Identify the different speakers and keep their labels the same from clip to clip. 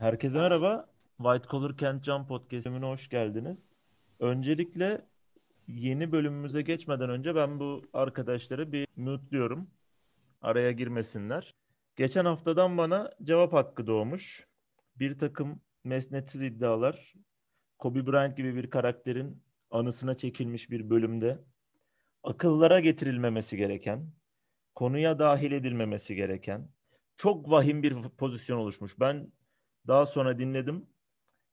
Speaker 1: Herkese merhaba. White Collar Kent Jump Podcast'ime hoş geldiniz. Öncelikle yeni bölümümüze geçmeden önce ben bu arkadaşları bir mute'luyorum. Araya girmesinler. Geçen haftadan bana cevap hakkı doğmuş. Bir takım mesnetsiz iddialar, Kobe Bryant gibi bir karakterin anısına çekilmiş bir bölümde akıllara getirilmemesi gereken, konuya dahil edilmemesi gereken çok vahim bir pozisyon oluşmuş. Ben daha sonra dinledim.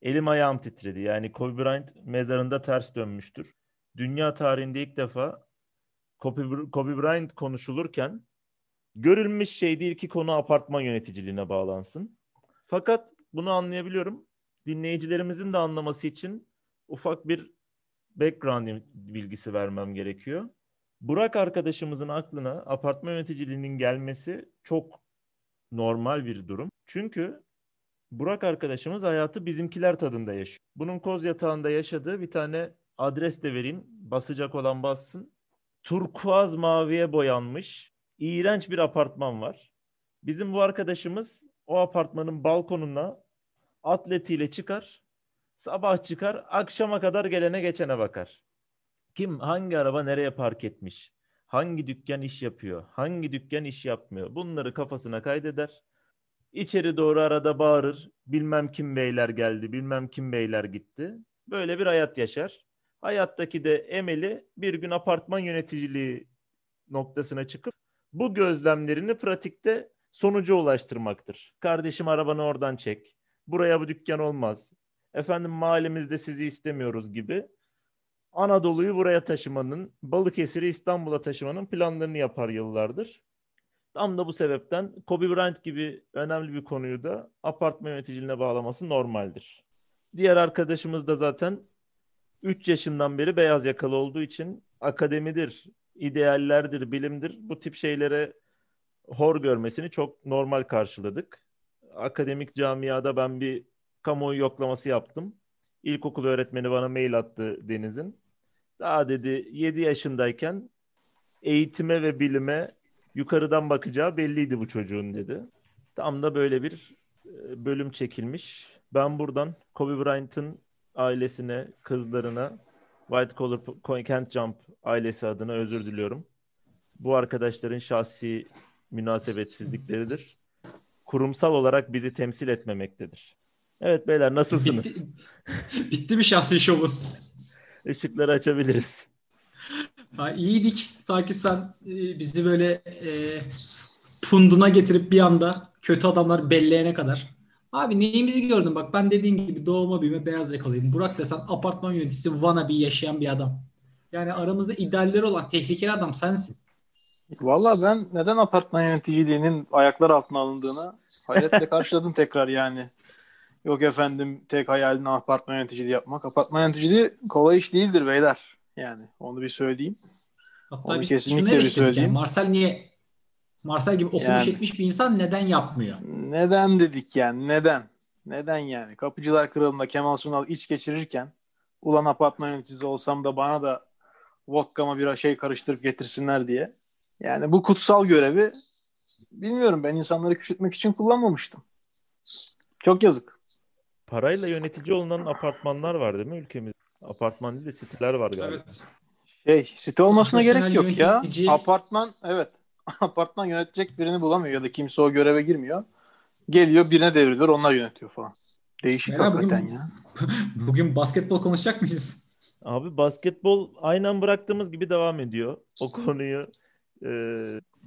Speaker 1: Elim ayağım titredi. Yani Kobe Bryant mezarında ters dönmüştür. Dünya tarihinde ilk defa Kobe, Bryant konuşulurken görülmüş şey değil ki konu apartman yöneticiliğine bağlansın. Fakat bunu anlayabiliyorum. Dinleyicilerimizin de anlaması için ufak bir background bilgisi vermem gerekiyor. Burak arkadaşımızın aklına apartman yöneticiliğinin gelmesi çok normal bir durum. Çünkü Burak arkadaşımız hayatı bizimkiler tadında yaşıyor. Bunun koz yatağında yaşadığı bir tane adres de vereyim. Basacak olan bassın. Turkuaz maviye boyanmış iğrenç bir apartman var. Bizim bu arkadaşımız o apartmanın balkonuna atletiyle çıkar. Sabah çıkar, akşama kadar gelene geçene bakar. Kim hangi araba nereye park etmiş? Hangi dükkan iş yapıyor? Hangi dükkan iş yapmıyor? Bunları kafasına kaydeder. İçeri doğru arada bağırır. Bilmem kim beyler geldi, bilmem kim beyler gitti. Böyle bir hayat yaşar. Hayattaki de emeli bir gün apartman yöneticiliği noktasına çıkıp bu gözlemlerini pratikte sonuca ulaştırmaktır. Kardeşim arabanı oradan çek. Buraya bu dükkan olmaz. Efendim mahallemizde sizi istemiyoruz gibi Anadolu'yu buraya taşımanın, Balıkesir'i İstanbul'a taşımanın planlarını yapar yıllardır. Tam da bu sebepten Kobe Bryant gibi önemli bir konuyu da apartman yöneticiliğine bağlaması normaldir. Diğer arkadaşımız da zaten 3 yaşından beri beyaz yakalı olduğu için akademidir, ideallerdir, bilimdir bu tip şeylere hor görmesini çok normal karşıladık. Akademik camiada ben bir kamuoyu yoklaması yaptım. İlkokul öğretmeni bana mail attı Deniz'in. Daha dedi 7 yaşındayken eğitime ve bilime yukarıdan bakacağı belliydi bu çocuğun dedi. Tam da böyle bir e, bölüm çekilmiş. Ben buradan Kobe Bryant'ın ailesine, kızlarına, White Collar Kent Jump ailesi adına özür diliyorum. Bu arkadaşların şahsi münasebetsizlikleridir. Kurumsal olarak bizi temsil etmemektedir. Evet beyler nasılsınız?
Speaker 2: Bitti, bitti mi şahsi şovun?
Speaker 1: Işıkları açabiliriz.
Speaker 2: Ha, iyiydik. Ta ki sen e, bizi böyle e, punduna getirip bir anda kötü adamlar belleyene kadar. Abi neyimizi gördün bak ben dediğin gibi doğuma büyüme beyaz yakalıyım. Burak desen apartman yöneticisi wannabe yaşayan bir adam. Yani aramızda idealleri olan tehlikeli adam sensin.
Speaker 3: Valla ben neden apartman yöneticiliğinin ayaklar altına alındığını hayretle karşıladım tekrar yani. Yok efendim tek hayalini apartman yöneticiliği yapmak. Apartman yöneticiliği kolay iş değildir beyler. Yani onu bir söyleyeyim.
Speaker 2: Hatta onu biz kesinlikle bir söyleyeyim. Yani Marcel niye Marcel gibi okumuş yani, etmiş bir insan neden yapmıyor?
Speaker 3: Neden dedik yani neden? Neden yani? Kapıcılar Kralı'nda Kemal Sunal iç geçirirken ulan apartman yöneticisi olsam da bana da vodkama bir şey karıştırıp getirsinler diye. Yani bu kutsal görevi bilmiyorum ben insanları küçültmek için kullanmamıştım. Çok yazık.
Speaker 1: Parayla yönetici olunan apartmanlar var değil mi ülkemizde? Apartman değil de siteler var galiba. Evet.
Speaker 3: Şey, site olmasına gerek yok yönetici... ya. Apartman evet. Apartman yönetecek birini bulamıyor ya da kimse o göreve girmiyor. Geliyor birine devriliyor onlar yönetiyor falan. Değişik Merhaba, hakikaten
Speaker 2: bugün,
Speaker 3: ya.
Speaker 2: bugün basketbol konuşacak mıyız?
Speaker 1: Abi basketbol aynen bıraktığımız gibi devam ediyor. O konuyu e,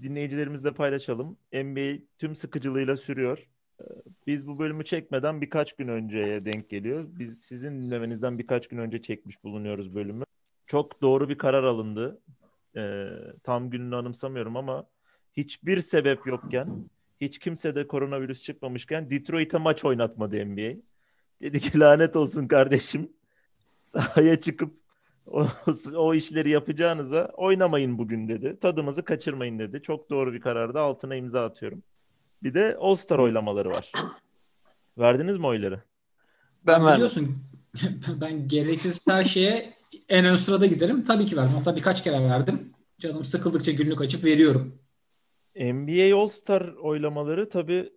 Speaker 1: dinleyicilerimizle paylaşalım. NBA tüm sıkıcılığıyla sürüyor. Biz bu bölümü çekmeden birkaç gün önceye denk geliyor. Biz sizin dinlemenizden birkaç gün önce çekmiş bulunuyoruz bölümü. Çok doğru bir karar alındı. E, tam gününü anımsamıyorum ama hiçbir sebep yokken, hiç kimse de koronavirüs çıkmamışken Detroit'e maç oynatmadı NBA. Dedi ki lanet olsun kardeşim. Sahaya çıkıp o, o işleri yapacağınıza oynamayın bugün dedi. Tadımızı kaçırmayın dedi. Çok doğru bir karardı. Altına imza atıyorum. Bir de All Star oylamaları var. Verdiniz mi oyları?
Speaker 2: Ben verdim. Biliyorsun ben gereksiz her şeye en ön sırada giderim. Tabii ki verdim. Hatta birkaç kere verdim. Canım sıkıldıkça günlük açıp veriyorum.
Speaker 1: NBA All Star oylamaları tabii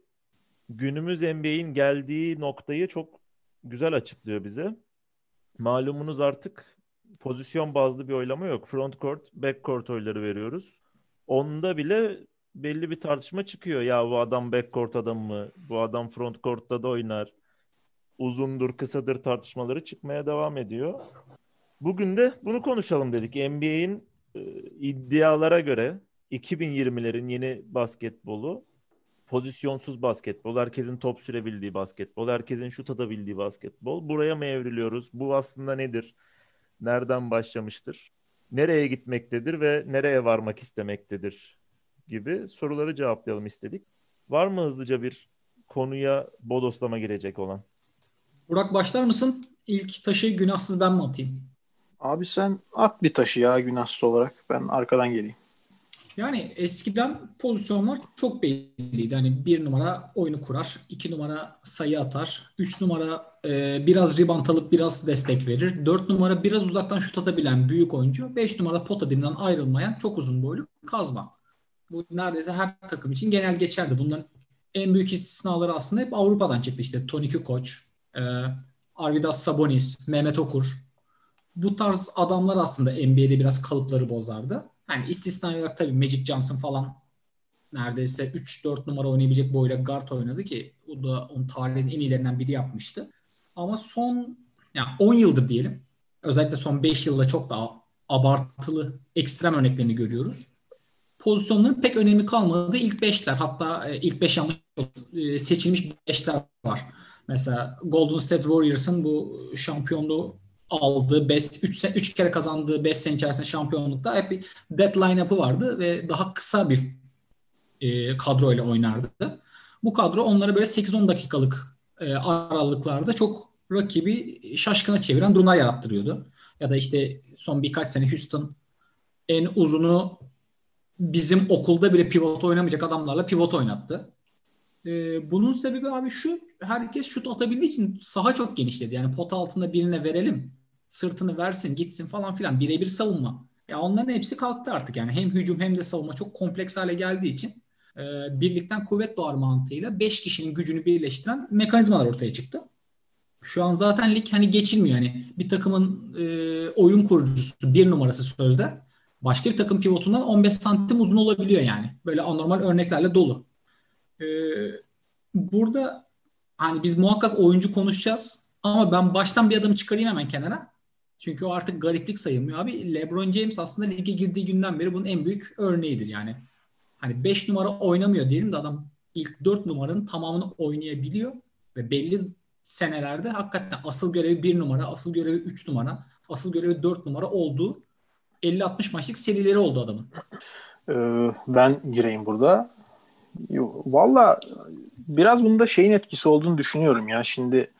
Speaker 1: günümüz NBA'in geldiği noktayı çok güzel açıklıyor bize. Malumunuz artık pozisyon bazlı bir oylama yok. Front court, back court oyları veriyoruz. Onda bile belli bir tartışma çıkıyor. Ya bu adam back court adam mı? Bu adam front court'ta da oynar. Uzundur, kısadır tartışmaları çıkmaya devam ediyor. Bugün de bunu konuşalım dedik. NBA'in e, iddialara göre 2020'lerin yeni basketbolu pozisyonsuz basketbol, herkesin top sürebildiği basketbol, herkesin şut atabildiği basketbol. Buraya mı evriliyoruz? Bu aslında nedir? Nereden başlamıştır? Nereye gitmektedir ve nereye varmak istemektedir? Gibi soruları cevaplayalım istedik. Var mı hızlıca bir konuya bodoslama girecek olan?
Speaker 2: Burak başlar mısın? İlk taşı günahsız ben mi atayım?
Speaker 3: Abi sen at bir taşı ya günahsız olarak. Ben arkadan geleyim.
Speaker 2: Yani eskiden pozisyonlar çok belliydi. Hani bir numara oyunu kurar, iki numara sayı atar, üç numara e, biraz ribant alıp biraz destek verir, dört numara biraz uzaktan şut atabilen büyük oyuncu, beş numara pota dilinden ayrılmayan çok uzun boylu kazma. Bu neredeyse her takım için genel geçerli. Bunların en büyük istisnaları aslında hep Avrupa'dan çıktı. İşte Tony Kukoc, e, Arvidas Sabonis, Mehmet Okur. Bu tarz adamlar aslında NBA'de biraz kalıpları bozardı. Yani istisna olarak tabii Magic Johnson falan neredeyse 3-4 numara oynayabilecek boyla guard oynadı ki o da onun tarihin en iyilerinden biri yapmıştı. Ama son yani 10 yıldır diyelim özellikle son 5 yılda çok daha abartılı ekstrem örneklerini görüyoruz. Pozisyonların pek önemi kalmadı. İlk 5'ler hatta e, ilk 5 yanlış e, seçilmiş 5'ler var. Mesela Golden State Warriors'ın bu şampiyonluğu aldığı 5 3 3 kere kazandığı 5 sene içerisinde şampiyonlukta hep bir deadline up'ı vardı ve daha kısa bir e, kadro ile oynardı. Bu kadro onlara böyle 8-10 dakikalık e, aralıklarda çok rakibi şaşkına çeviren durumlar yarattırıyordu. Ya da işte son birkaç sene Houston en uzunu bizim okulda bile pivot oynamayacak adamlarla pivot oynattı. Ee, bunun sebebi abi şu herkes şut atabildiği için saha çok genişledi. Yani pot altında birine verelim sırtını versin gitsin falan filan birebir savunma. Ya onların hepsi kalktı artık yani hem hücum hem de savunma çok kompleks hale geldiği için e, birlikten kuvvet doğar mantığıyla 5 kişinin gücünü birleştiren mekanizmalar ortaya çıktı. Şu an zaten lig hani geçilmiyor. Yani bir takımın e, oyun kurucusu bir numarası sözde başka bir takım pivotundan 15 santim uzun olabiliyor yani. Böyle anormal örneklerle dolu. E, burada hani biz muhakkak oyuncu konuşacağız ama ben baştan bir adamı çıkarayım hemen kenara. Çünkü o artık gariplik sayılmıyor abi. LeBron James aslında lige girdiği günden beri bunun en büyük örneğidir yani. Hani 5 numara oynamıyor diyelim de adam ilk 4 numaranın tamamını oynayabiliyor ve belli senelerde hakikaten asıl görevi 1 numara, asıl görevi 3 numara, asıl görevi 4 numara olduğu 50-60 maçlık serileri oldu adamın.
Speaker 3: Ee, ben gireyim burada. Valla biraz bunda şeyin etkisi olduğunu düşünüyorum ya. Şimdi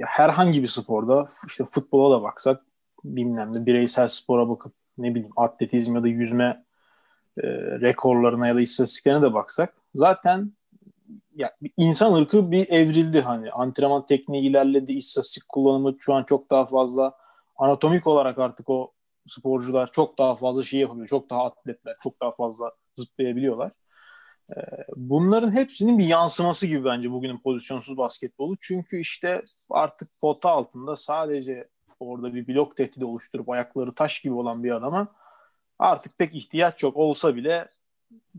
Speaker 3: herhangi bir sporda işte futbola da baksak bilmem ne bireysel spora bakıp ne bileyim atletizm ya da yüzme e, rekorlarına ya da istatistiklerine de baksak zaten ya insan ırkı bir evrildi hani antrenman tekniği ilerledi istatistik kullanımı şu an çok daha fazla anatomik olarak artık o sporcular çok daha fazla şey yapabiliyor çok daha atletler çok daha fazla zıplayabiliyorlar ee, bunların hepsinin bir yansıması gibi bence bugünün pozisyonsuz basketbolu. Çünkü işte artık pota altında sadece orada bir blok tehdidi oluşturup ayakları taş gibi olan bir adama artık pek ihtiyaç yok olsa bile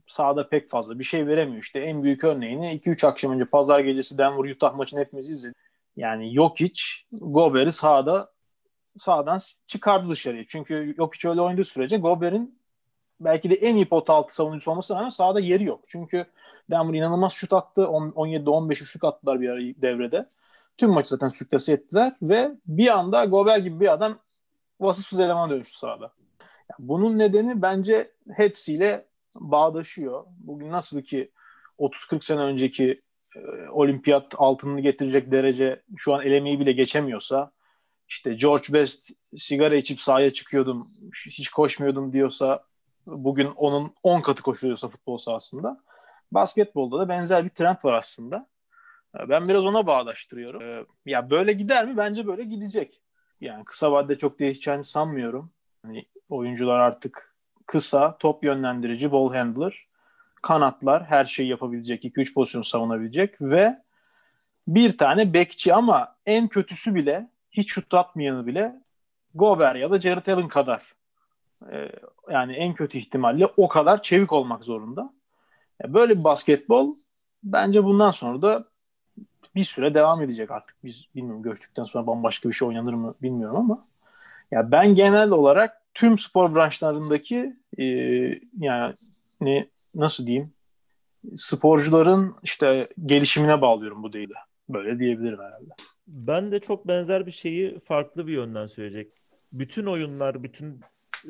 Speaker 3: sahada pek fazla bir şey veremiyor. İşte en büyük örneğini 2-3 akşam önce pazar gecesi Denver Utah maçını hepimiz izledik. Yani Jokic Gober'i sahada sağdan çıkardı dışarıya. Çünkü Jokic öyle oynadığı sürece Gober'in belki de en iyi pot altı savunucusu olması rağmen sahada yeri yok. Çünkü Denver inanılmaz şut attı. 17'de 15 üçlük attılar bir ara devrede. Tüm maçı zaten sürklası ettiler ve bir anda Gober gibi bir adam vasıfsız eleman dönüştü sahada. Yani bunun nedeni bence hepsiyle bağdaşıyor. Bugün nasıl ki 30-40 sene önceki e, olimpiyat altınını getirecek derece şu an elemeyi bile geçemiyorsa işte George Best sigara içip sahaya çıkıyordum hiç koşmuyordum diyorsa bugün onun 10 katı koşuyorsa futbol sahasında. Basketbolda da benzer bir trend var aslında. Ben biraz ona bağdaştırıyorum. Ee, ya böyle gider mi? Bence böyle gidecek. Yani kısa vadede çok değişeceğini sanmıyorum. Hani oyuncular artık kısa, top yönlendirici, ball handler, kanatlar her şeyi yapabilecek, 2-3 pozisyon savunabilecek ve bir tane bekçi ama en kötüsü bile hiç şut atmayanı bile Gober ya da Jared Allen kadar e, yani en kötü ihtimalle o kadar çevik olmak zorunda. Böyle bir basketbol bence bundan sonra da bir süre devam edecek artık. Biz bilmiyorum göçtükten sonra bambaşka bir şey oynanır mı bilmiyorum ama ya ben genel olarak tüm spor branşlarındaki e, yani ne nasıl diyeyim sporcuların işte gelişimine bağlıyorum bu değil. Böyle diyebilirim herhalde.
Speaker 1: Ben de çok benzer bir şeyi farklı bir yönden söyleyecek. Bütün oyunlar, bütün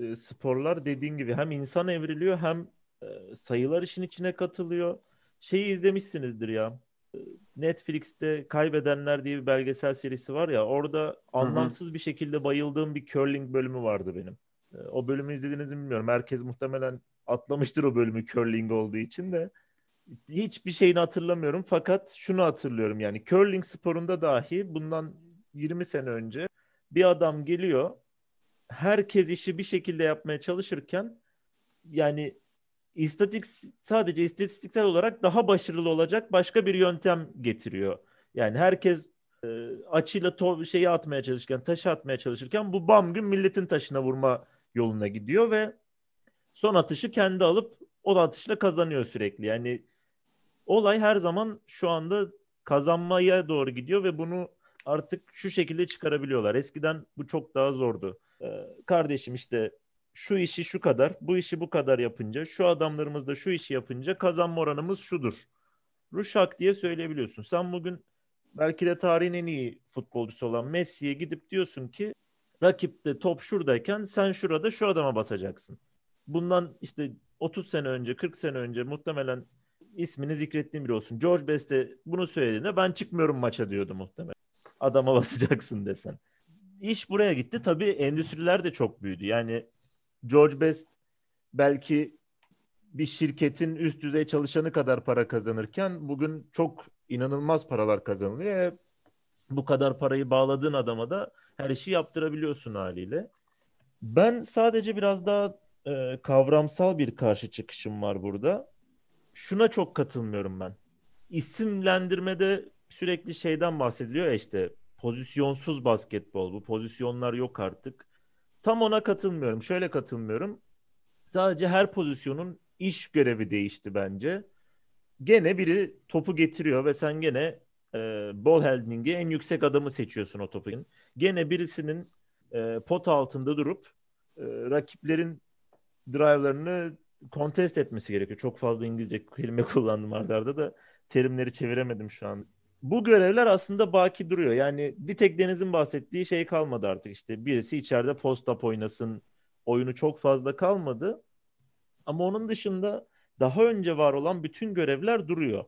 Speaker 1: e, sporlar dediğin gibi hem insan evriliyor hem e, sayılar işin içine katılıyor. Şeyi izlemişsinizdir ya. E, Netflix'te Kaybedenler diye bir belgesel serisi var ya orada anlamsız bir şekilde bayıldığım bir curling bölümü vardı benim. E, o bölümü izlediğinizi bilmiyorum. Herkes muhtemelen atlamıştır o bölümü curling olduğu için de. Hiçbir şeyini hatırlamıyorum fakat şunu hatırlıyorum yani curling sporunda dahi bundan 20 sene önce bir adam geliyor herkes işi bir şekilde yapmaya çalışırken yani istatik sadece istatistiksel olarak daha başarılı olacak başka bir yöntem getiriyor. Yani herkes e, açıyla to- şeyi atmaya çalışırken, taşı atmaya çalışırken bu bam gün milletin taşına vurma yoluna gidiyor ve son atışı kendi alıp o atışla kazanıyor sürekli. Yani olay her zaman şu anda kazanmaya doğru gidiyor ve bunu artık şu şekilde çıkarabiliyorlar. Eskiden bu çok daha zordu. Ee, kardeşim işte şu işi şu kadar, bu işi bu kadar yapınca, şu adamlarımız da şu işi yapınca kazanma oranımız şudur. Ruşak diye söyleyebiliyorsun. Sen bugün belki de tarihin en iyi futbolcusu olan Messi'ye gidip diyorsun ki rakipte top şuradayken sen şurada şu adama basacaksın. Bundan işte 30 sene önce, 40 sene önce muhtemelen ismini zikrettiğim biri olsun. George Best'e bunu söylediğinde ben çıkmıyorum maça diyordu muhtemelen. Adama basacaksın desen. İş buraya gitti. Tabii endüstriler de çok büyüdü. Yani George Best belki bir şirketin üst düzey çalışanı kadar para kazanırken bugün çok inanılmaz paralar kazanılıyor. E, bu kadar parayı bağladığın adama da her işi yaptırabiliyorsun haliyle. Ben sadece biraz daha e, kavramsal bir karşı çıkışım var burada. Şuna çok katılmıyorum ben. İsimlendirmede sürekli şeyden bahsediliyor ya işte pozisyonsuz basketbol bu pozisyonlar yok artık. Tam ona katılmıyorum. Şöyle katılmıyorum. Sadece her pozisyonun iş görevi değişti bence. Gene biri topu getiriyor ve sen gene e, ball handling'i en yüksek adamı seçiyorsun o topun. Gene birisinin e, pot altında durup e, rakiplerin drive'larını contest etmesi gerekiyor. Çok fazla İngilizce kelime kullandım ardarda arda da terimleri çeviremedim şu an bu görevler aslında baki duruyor. Yani bir tek Deniz'in bahsettiği şey kalmadı artık işte. Birisi içeride post-up oynasın oyunu çok fazla kalmadı. Ama onun dışında daha önce var olan bütün görevler duruyor.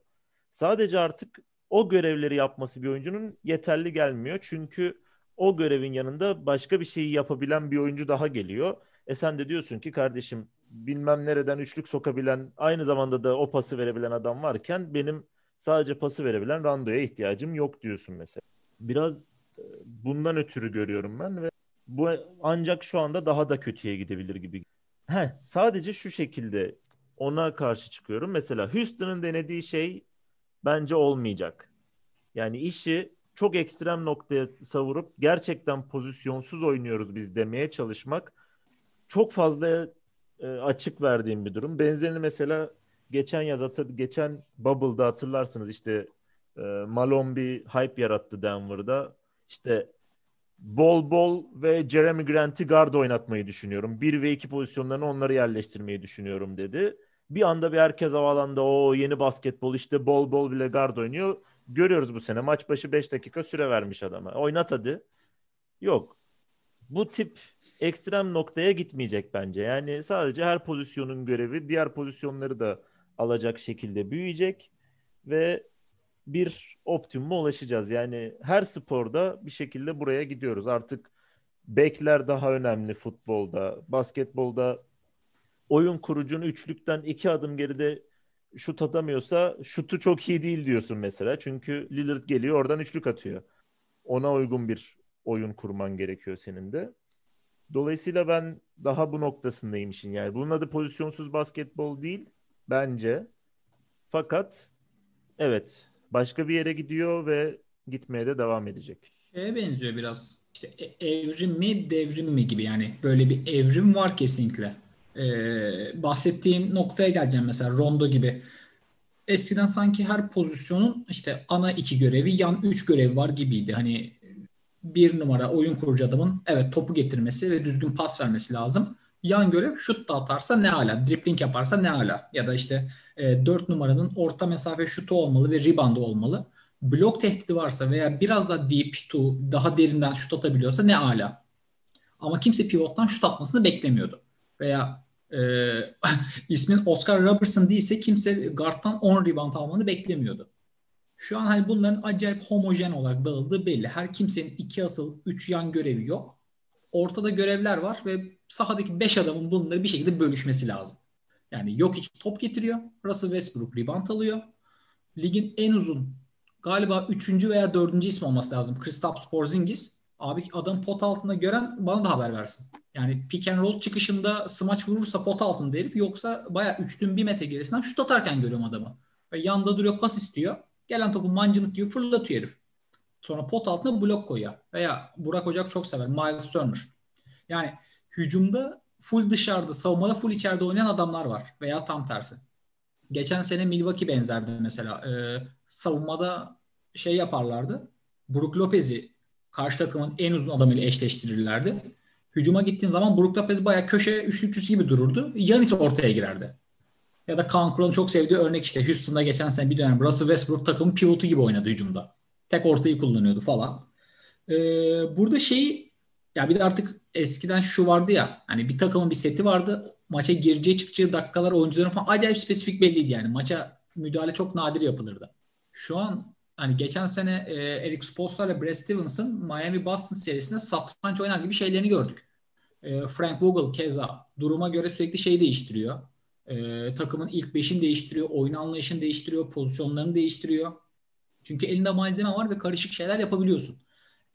Speaker 1: Sadece artık o görevleri yapması bir oyuncunun yeterli gelmiyor. Çünkü o görevin yanında başka bir şeyi yapabilen bir oyuncu daha geliyor. E sen de diyorsun ki kardeşim bilmem nereden üçlük sokabilen aynı zamanda da o pası verebilen adam varken benim Sadece pası verebilen randoya ihtiyacım yok diyorsun mesela. Biraz e, bundan ötürü görüyorum ben ve bu ancak şu anda daha da kötüye gidebilir gibi. He, sadece şu şekilde ona karşı çıkıyorum. Mesela Houston'ın denediği şey bence olmayacak. Yani işi çok ekstrem noktaya savurup gerçekten pozisyonsuz oynuyoruz biz demeye çalışmak çok fazla e, açık verdiğim bir durum. Benzerini mesela geçen yaz hatır, geçen Bubble'da hatırlarsınız işte e, Malone bir hype yarattı Denver'da. İşte bol bol ve Jeremy Grant'i guard oynatmayı düşünüyorum. Bir ve iki pozisyonlarını onları yerleştirmeyi düşünüyorum dedi. Bir anda bir herkes havalanda o yeni basketbol işte bol bol bile guard oynuyor. Görüyoruz bu sene maç başı 5 dakika süre vermiş adama. Oynat hadi. Yok. Bu tip ekstrem noktaya gitmeyecek bence. Yani sadece her pozisyonun görevi diğer pozisyonları da alacak şekilde büyüyecek ve bir optimuma ulaşacağız. Yani her sporda bir şekilde buraya gidiyoruz. Artık bekler daha önemli futbolda, basketbolda oyun kurucun üçlükten iki adım geride şut atamıyorsa şutu çok iyi değil diyorsun mesela. Çünkü Lillard geliyor oradan üçlük atıyor. Ona uygun bir oyun kurman gerekiyor senin de. Dolayısıyla ben daha bu noktasındayım işin yani. Bunun adı pozisyonsuz basketbol değil bence. Fakat evet başka bir yere gidiyor ve gitmeye de devam edecek.
Speaker 2: Şeye benziyor biraz. İşte e, evrim mi devrim mi gibi yani böyle bir evrim var kesinlikle. Ee, bahsettiğim noktaya geleceğim mesela Rondo gibi. Eskiden sanki her pozisyonun işte ana iki görevi, yan üç görevi var gibiydi. Hani bir numara oyun kurucu adamın evet topu getirmesi ve düzgün pas vermesi lazım. Yan görev şut da atarsa ne ala, dribbling yaparsa ne ala. Ya da işte e, 4 numaranın orta mesafe şutu olmalı ve reboundu olmalı. Blok tehdidi varsa veya biraz da deep to daha derinden şut atabiliyorsa ne ala. Ama kimse pivottan şut atmasını beklemiyordu. Veya e, ismin Oscar Robertson değilse kimse guard'tan 10 rebound almanı beklemiyordu. Şu an hani bunların acayip homojen olarak dağıldığı belli. Her kimsenin iki asıl, üç yan görevi yok. Ortada görevler var ve sahadaki beş adamın bunları bir şekilde bölüşmesi lazım. Yani yok hiç top getiriyor. Russell Westbrook rebound alıyor. Ligin en uzun galiba üçüncü veya dördüncü ismi olması lazım. Kristaps Porzingis. Abi adam pot altında gören bana da haber versin. Yani pick and roll çıkışında smaç vurursa pot altında herif yoksa baya üçlünün bir metre gerisinden şut atarken görüyorum adamı. Ve yanda duruyor pas istiyor. Gelen topu mancınık gibi fırlatıyor herif. Sonra pot altına blok koyuyor. Veya Burak Ocak çok sever. Miles Turner. Yani hücumda full dışarıda, savunmada full içeride oynayan adamlar var. Veya tam tersi. Geçen sene Milwaukee benzerdi mesela. Ee, savunmada şey yaparlardı. Brook Lopez'i karşı takımın en uzun adamıyla eşleştirirlerdi. Hücuma gittiğin zaman Brook Lopez bayağı köşe üçlükçüsü gibi dururdu. Yanis ortaya girerdi. Ya da Kaan Kural'ın çok sevdiği örnek işte Houston'da geçen sene bir dönem Russell Westbrook takımın pivotu gibi oynadı hücumda. Tek ortayı kullanıyordu falan. Ee, burada şeyi ya bir de artık eskiden şu vardı ya hani bir takımın bir seti vardı. Maça gireceği çıkacağı dakikalar oyuncuların falan acayip spesifik belliydi yani. Maça müdahale çok nadir yapılırdı. Şu an hani geçen sene e, Eric Spoelstra ile Brad Stevens'ın Miami Boston serisinde satranç oynar gibi şeylerini gördük. E, Frank Vogel keza duruma göre sürekli şey değiştiriyor. E, takımın ilk beşini değiştiriyor, oyun anlayışını değiştiriyor, pozisyonlarını değiştiriyor. Çünkü elinde malzeme var ve karışık şeyler yapabiliyorsun.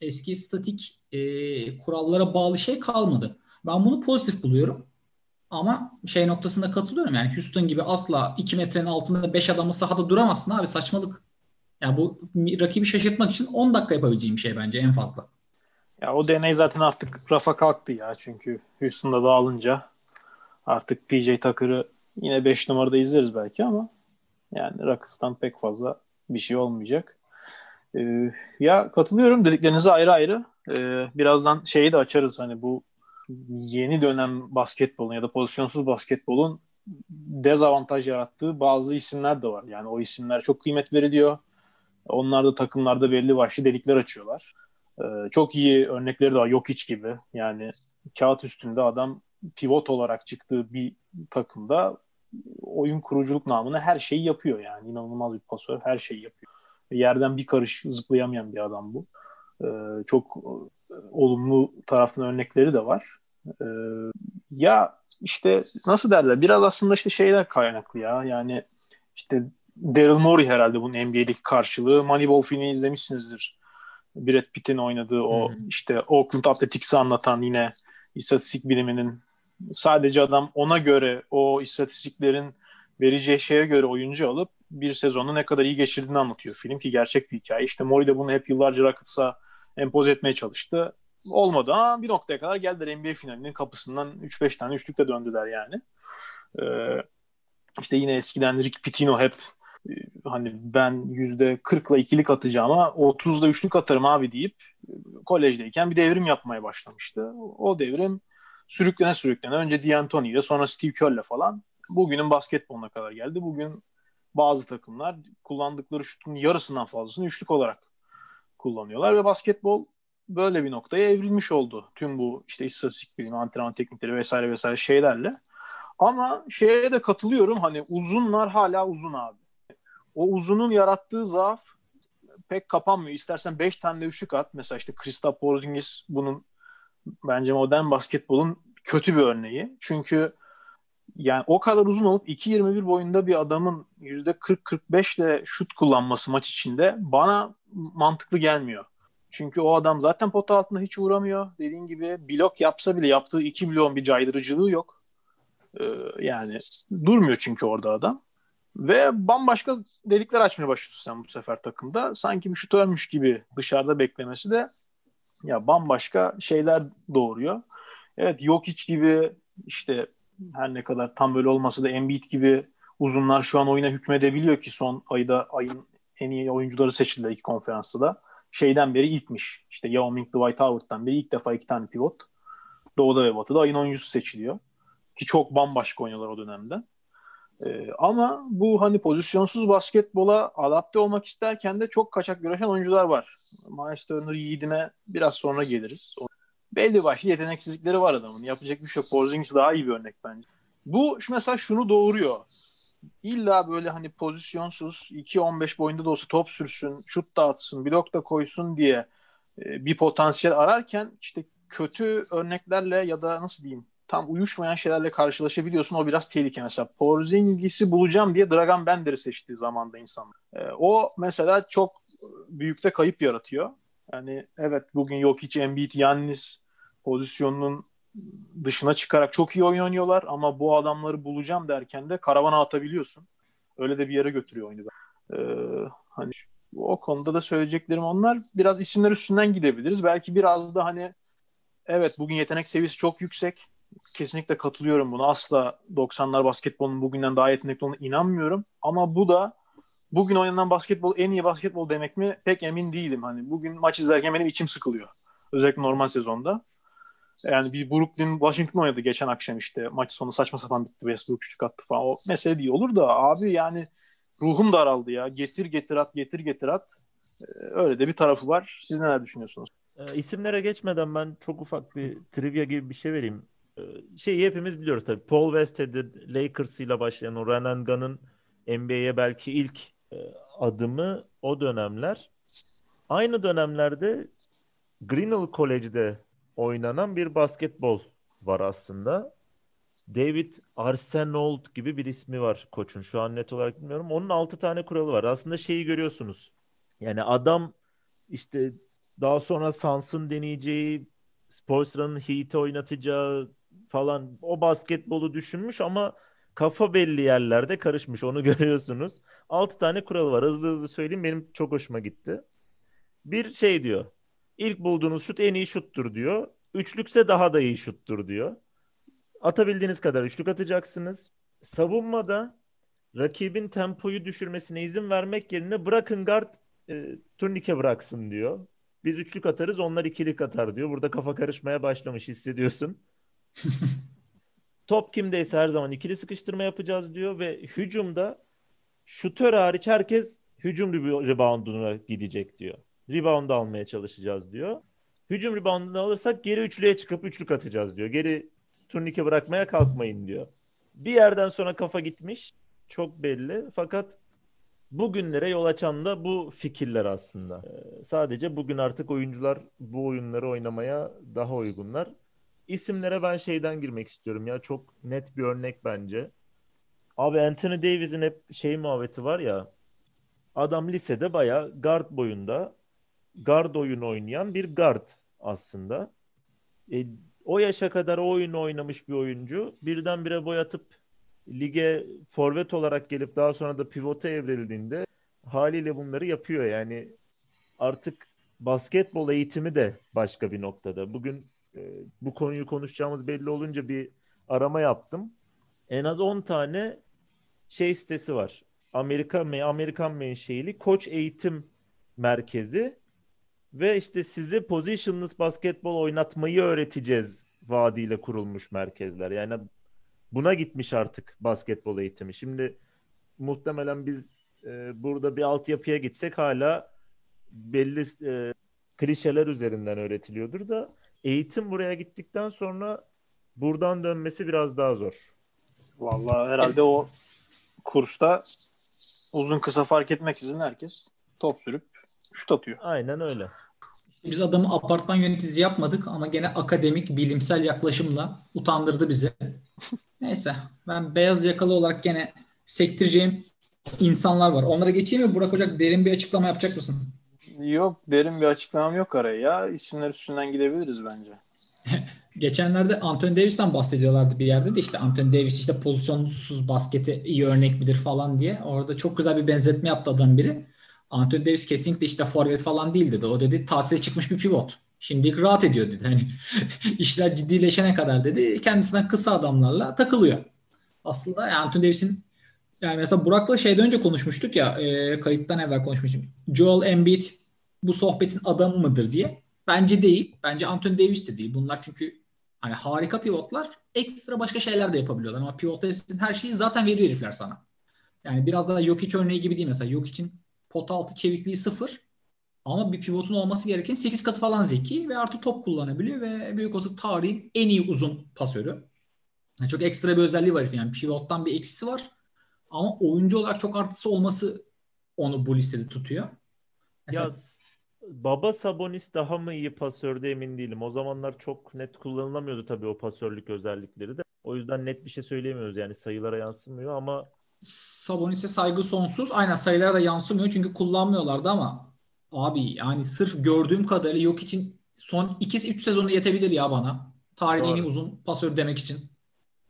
Speaker 2: Eski statik e, kurallara bağlı şey kalmadı. Ben bunu pozitif buluyorum. Ama şey noktasında katılıyorum. Yani Houston gibi asla 2 metrenin altında 5 adamı sahada duramazsın abi saçmalık. Yani bu rakibi şaşırtmak için 10 dakika yapabileceğim şey bence en fazla.
Speaker 3: Ya o deney zaten artık rafa kalktı ya. Çünkü Houston'da dağılınca artık PJ Tucker'ı yine 5 numarada izleriz belki ama yani Rockets'tan pek fazla bir şey olmayacak. Ee, ya katılıyorum dediklerinize ayrı ayrı. Ee, birazdan şeyi de açarız hani bu yeni dönem basketbolun ya da pozisyonsuz basketbolun dezavantaj yarattığı bazı isimler de var. Yani o isimler çok kıymet veriliyor. Onlar da takımlarda belli başlı delikler açıyorlar. Ee, çok iyi örnekleri de var. Yok hiç gibi. Yani kağıt üstünde adam pivot olarak çıktığı bir takımda oyun kuruculuk namına her şeyi yapıyor yani. inanılmaz bir pasör. Her şeyi yapıyor. Yerden bir karış zıplayamayan bir adam bu. Ee, çok e, olumlu taraftan örnekleri de var. Ee, ya işte nasıl derler? Biraz aslında işte şeyler kaynaklı ya. Yani işte Daryl Morey herhalde bunun NBA'deki karşılığı. Moneyball filmini izlemişsinizdir. Brad Pitt'in oynadığı o hmm. işte Oakland Athletics'i anlatan yine istatistik biliminin sadece adam ona göre o istatistiklerin vereceği şeye göre oyuncu alıp bir sezonu ne kadar iyi geçirdiğini anlatıyor film ki gerçek bir hikaye. İşte Mori de bunu hep yıllarca Rockets'a empoze etmeye çalıştı. Olmadı ama bir noktaya kadar geldiler NBA finalinin kapısından 3-5 tane üçlükle döndüler yani. Ee, işte yine eskiden Rick Pitino hep e, hani ben yüzde 40'la ikilik atacağıma 30'da üçlük atarım abi deyip e, kolejdeyken bir devrim yapmaya başlamıştı. O devrim sürüklene sürüklene önce D'Antoni ile sonra Steve Kerr'le falan bugünün basketboluna kadar geldi. Bugün bazı takımlar kullandıkları şutun yarısından fazlasını üçlük olarak kullanıyorlar ve basketbol böyle bir noktaya evrilmiş oldu. Tüm bu işte istatistik bilimi, antrenman teknikleri vesaire vesaire şeylerle. Ama şeye de katılıyorum hani uzunlar hala uzun abi. O uzunun yarattığı zaaf pek kapanmıyor. İstersen 5 tane de üçlük at. Mesela işte Kristaps Porzingis bunun bence modern basketbolun kötü bir örneği. Çünkü yani o kadar uzun olup 2.21 boyunda bir adamın %40-45 ile şut kullanması maç içinde bana mantıklı gelmiyor. Çünkü o adam zaten pota altında hiç uğramıyor. Dediğin gibi blok yapsa bile yaptığı 2 milyon bir caydırıcılığı yok. Ee, yani durmuyor çünkü orada adam. Ve bambaşka delikler açmaya başlıyorsun sen bu sefer takımda. Sanki bir şutörmüş gibi dışarıda beklemesi de ya bambaşka şeyler doğuruyor. Evet Jokic gibi işte her ne kadar tam böyle olmasa da Embiid gibi uzunlar şu an oyuna hükmedebiliyor ki son ayda ayın en iyi oyuncuları seçildi iki konferansta da. Şeyden beri ilkmiş. İşte Yao Ming, Dwight Howard'dan beri ilk defa iki tane pivot. Doğuda ve Batı'da ayın oyuncusu seçiliyor. Ki çok bambaşka oynuyorlar o dönemde. Ee, ama bu hani pozisyonsuz basketbola adapte olmak isterken de çok kaçak güreşen oyuncular var. Miles Turner yiğidine biraz sonra geliriz. Belli başlı yeteneksizlikleri var adamın. Yapacak bir şey yok. Porzingis daha iyi bir örnek bence. Bu mesela şunu doğuruyor. İlla böyle hani pozisyonsuz 2-15 boyunda da olsa top sürsün, şut dağıtsın, blok da koysun diye e, bir potansiyel ararken işte kötü örneklerle ya da nasıl diyeyim tam uyuşmayan şeylerle karşılaşabiliyorsun. O biraz tehlike mesela. Porzingis'i bulacağım diye Dragan Bender'i seçtiği zamanda insanlar. E, o mesela çok büyükte kayıp yaratıyor. Yani evet bugün yok hiç Embiid, Yannis pozisyonunun dışına çıkarak çok iyi oynuyorlar ama bu adamları bulacağım derken de karavana atabiliyorsun. Öyle de bir yere götürüyor oyunu. Ee, hani o konuda da söyleyeceklerim onlar. Biraz isimler üstünden gidebiliriz. Belki biraz da hani evet bugün yetenek seviyesi çok yüksek. Kesinlikle katılıyorum buna. Asla 90'lar basketbolun bugünden daha yetenekli olduğuna inanmıyorum. Ama bu da bugün oynanan basketbol en iyi basketbol demek mi pek emin değilim. Hani bugün maç izlerken benim içim sıkılıyor. Özellikle normal sezonda. Yani bir Brooklyn Washington oynadı geçen akşam işte. Maç sonu saçma sapan bitti. Westbrook üçlük attı falan. O mesele değil olur da abi yani ruhum daraldı ya. Getir getir at getir getir at. Ee, öyle de bir tarafı var. Siz neler düşünüyorsunuz?
Speaker 1: E, isimlere geçmeden ben çok ufak bir trivia gibi bir şey vereyim. E, şeyi hepimiz biliyoruz tabii. Paul Westhead'in Lakers ile başlayan o Run and Gun'ın NBA'ye belki ilk adımı o dönemler. Aynı dönemlerde Grinnell College'de oynanan bir basketbol var aslında. David Arsenault gibi bir ismi var koçun. Şu an net olarak bilmiyorum. Onun 6 tane kuralı var. Aslında şeyi görüyorsunuz. Yani adam işte daha sonra Sans'ın deneyeceği, Spoelstra'nın Heat'i oynatacağı falan o basketbolu düşünmüş ama kafa belli yerlerde karışmış. Onu görüyorsunuz. 6 tane kuralı var. Hızlı hızlı söyleyeyim. Benim çok hoşuma gitti. Bir şey diyor. İlk bulduğunuz şut en iyi şuttur diyor. Üçlükse daha da iyi şuttur diyor. Atabildiğiniz kadar üçlük atacaksınız. Savunmada rakibin tempoyu düşürmesine izin vermek yerine bırakın guard e, turnike bıraksın diyor. Biz üçlük atarız onlar ikilik atar diyor. Burada kafa karışmaya başlamış hissediyorsun. Top kimdeyse her zaman ikili sıkıştırma yapacağız diyor ve hücumda şutör hariç herkes hücum rebounduna gidecek diyor rebound almaya çalışacağız diyor. Hücum reboundını alırsak geri üçlüye çıkıp üçlük atacağız diyor. Geri turnike bırakmaya kalkmayın diyor. Bir yerden sonra kafa gitmiş. Çok belli. Fakat bugünlere yol açan da bu fikirler aslında. Ee, sadece bugün artık oyuncular bu oyunları oynamaya daha uygunlar. İsimlere ben şeyden girmek istiyorum ya. Çok net bir örnek bence. Abi Anthony Davis'in hep şey muhabbeti var ya. Adam lisede bayağı guard boyunda guard oyunu oynayan bir guard aslında. E, o yaşa kadar o oyunu oynamış bir oyuncu birdenbire boyatıp lige forvet olarak gelip daha sonra da pivota evrildiğinde haliyle bunları yapıyor. Yani artık basketbol eğitimi de başka bir noktada. Bugün e, bu konuyu konuşacağımız belli olunca bir arama yaptım. En az 10 tane şey sitesi var. Amerika Amerikan menşeili koç eğitim merkezi ve işte sizi positionless basketbol oynatmayı öğreteceğiz vaadiyle kurulmuş merkezler. Yani buna gitmiş artık basketbol eğitimi. Şimdi muhtemelen biz e, burada bir altyapıya gitsek hala belli e, klişeler üzerinden öğretiliyordur da eğitim buraya gittikten sonra buradan dönmesi biraz daha zor.
Speaker 3: Vallahi herhalde o kursta uzun kısa fark etmeksizin herkes top sürüp şut atıyor.
Speaker 1: Aynen öyle.
Speaker 2: Biz adamı apartman yöneticisi yapmadık ama gene akademik, bilimsel yaklaşımla utandırdı bizi. Neyse ben beyaz yakalı olarak gene sektireceğim insanlar var. Onlara geçeyim mi Burak Ocak derin bir açıklama yapacak mısın?
Speaker 3: Yok derin bir açıklamam yok araya ya. İsimler üstünden gidebiliriz bence.
Speaker 2: geçenlerde Anthony Davis'ten bahsediyorlardı bir yerde de işte Anthony Davis işte pozisyonsuz basketi iyi örnek midir falan diye. Orada çok güzel bir benzetme yaptı adam biri. Anthony Davis kesinlikle işte forvet falan değil dedi. O dedi tatile çıkmış bir pivot. Şimdilik rahat ediyor dedi. Hani işler ciddileşene kadar dedi kendisinden kısa adamlarla takılıyor. Aslında Anthony Davis'in yani mesela Burak'la şeyden önce konuşmuştuk ya e, kayıttan evvel konuşmuştuk. Joel Embiid bu sohbetin adamı mıdır diye. Bence değil. Bence Anthony Davis de değil. Bunlar çünkü hani harika pivotlar ekstra başka şeyler de yapabiliyorlar. Ama pivot her şeyi zaten veriyor herifler sana. Yani biraz daha Jokic örneği gibi değil mesela. Jokic'in pot altı çevikliği sıfır. Ama bir pivotun olması gereken 8 katı falan zeki ve artı top kullanabiliyor ve büyük olasılık tarihin en iyi uzun pasörü. Yani çok ekstra bir özelliği var yani pivottan bir eksisi var. Ama oyuncu olarak çok artısı olması onu bu listede tutuyor.
Speaker 1: Mesela... Ya Baba Sabonis daha mı iyi pasördü emin değilim. O zamanlar çok net kullanılamıyordu tabii o pasörlük özellikleri de. O yüzden net bir şey söyleyemiyoruz yani sayılara yansımıyor ama
Speaker 2: Sabonis'e saygı sonsuz. Aynen sayılara da yansımıyor çünkü kullanmıyorlardı ama abi yani sırf gördüğüm kadarıyla yok için son 2-3 sezonu yetebilir ya bana. Tarihin en uzun pasör demek için.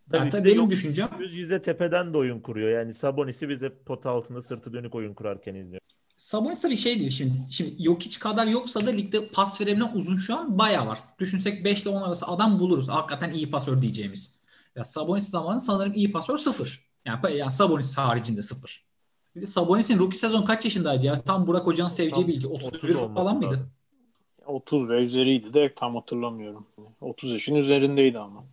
Speaker 1: Tabii, yani tabii benim yok, düşüncem. Yüz yüze tepeden de oyun kuruyor. Yani Sabonis'i bize pot altında sırtı dönük oyun kurarken izliyor.
Speaker 2: Sabonis tabii şey değil şimdi. Şimdi yok hiç kadar yoksa da ligde pas verebilen uzun şu an bayağı var. Düşünsek 5 ile 10 arası adam buluruz. Hakikaten iyi pasör diyeceğimiz. Ya Sabonis zamanı sanırım iyi pasör sıfır. Yani, yani Sabonis haricinde sıfır. Bir de Sabonis'in rookie sezon kaç yaşındaydı ya? Tam Burak Hoca'nın seveceği bilgi. 31 30 falan mıydı?
Speaker 3: 30 ve üzeriydi de tam hatırlamıyorum. 30 yaşın üzerindeydi ama.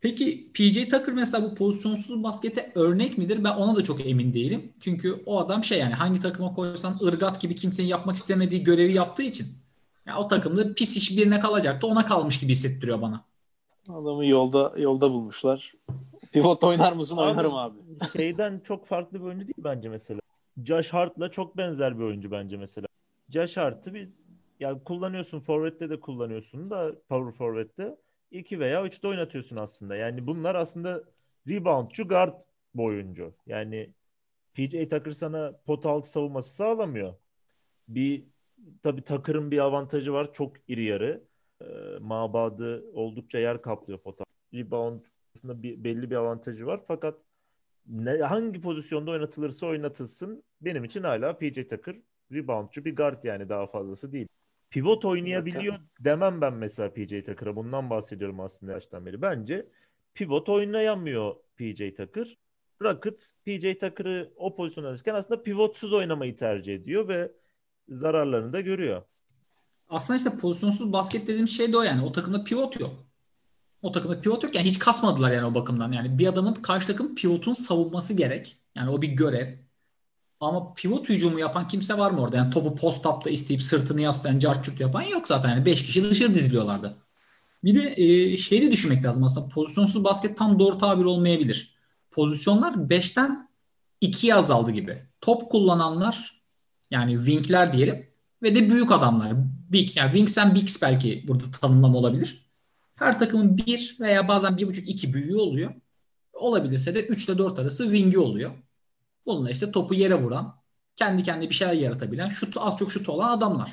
Speaker 2: Peki PJ Tucker mesela bu pozisyonsuz baskete örnek midir? Ben ona da çok emin değilim. Çünkü o adam şey yani hangi takıma koysan ırgat gibi kimsenin yapmak istemediği görevi yaptığı için. Yani o takımda pis iş birine kalacaktı. Ona kalmış gibi hissettiriyor bana.
Speaker 3: Adamı yolda yolda bulmuşlar. Pivot oynar mısın? Abi, Oynarım abi.
Speaker 1: Şeyden çok farklı bir oyuncu değil bence mesela. Josh Hart'la çok benzer bir oyuncu bence mesela. Josh Hart'ı biz yani kullanıyorsun forvet'te de kullanıyorsun da power forvet'te 2 veya 3'te oynatıyorsun aslında. Yani bunlar aslında reboundçu guard bu oyuncu. Yani PJ Tucker sana pot altı savunması sağlamıyor. Bir tabi Tucker'ın bir avantajı var. Çok iri yarı. E, mabadı oldukça yer kaplıyor pot altı. Rebound bir, belli bir avantajı var. Fakat ne, hangi pozisyonda oynatılırsa oynatılsın benim için hala PJ Tucker reboundçu bir guard yani daha fazlası değil. Pivot oynayabiliyor demem ben mesela PJ Tucker'a. Bundan bahsediyorum aslında yaştan beri. Bence pivot oynayamıyor PJ Tucker. Rocket PJ Tucker'ı o pozisyona alırken aslında pivotsuz oynamayı tercih ediyor ve zararlarını da görüyor.
Speaker 2: Aslında işte pozisyonsuz basket dediğim şey de o yani. O takımda pivot yok. O takımda pivot yok yani hiç kasmadılar yani o bakımdan. Yani bir adamın karşı takım pivotun savunması gerek. Yani o bir görev. Ama pivot hücumu yapan kimse var mı orada? Yani topu post-up'ta isteyip sırtını yaslayan, carçurt yapan yok zaten. Yani 5 kişi dışarı diziliyorlardı. Bir de e, şey de düşünmek lazım aslında. Pozisyonsuz basket tam doğru tabir olmayabilir. Pozisyonlar 5'ten 2'ye azaldı gibi. Top kullananlar yani wingler diyelim ve de büyük adamlar. Big yani wings and bigs belki burada tanımlama olabilir. Her takımın bir veya bazen 1.5-2 büyüğü oluyor. Olabilirse de 3 ile 4 arası wing'i oluyor. Bununla işte topu yere vuran, kendi kendine bir şeyler yaratabilen, şut, az çok şut olan adamlar.